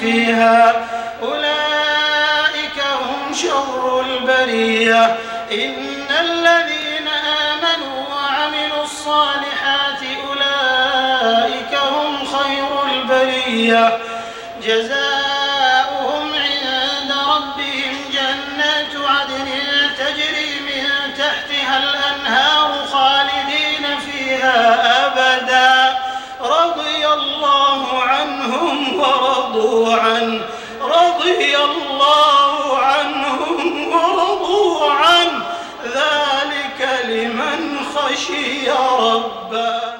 فيها. أولئك هم شر البرية. إن الذين آمنوا وعملوا الصالحات أولئك هم خير البرية. عدن تجري من تحتها الأنهار. ورضوا عنه رضي الله عنهم ورضوا عنه ذلك لمن خشي ربه.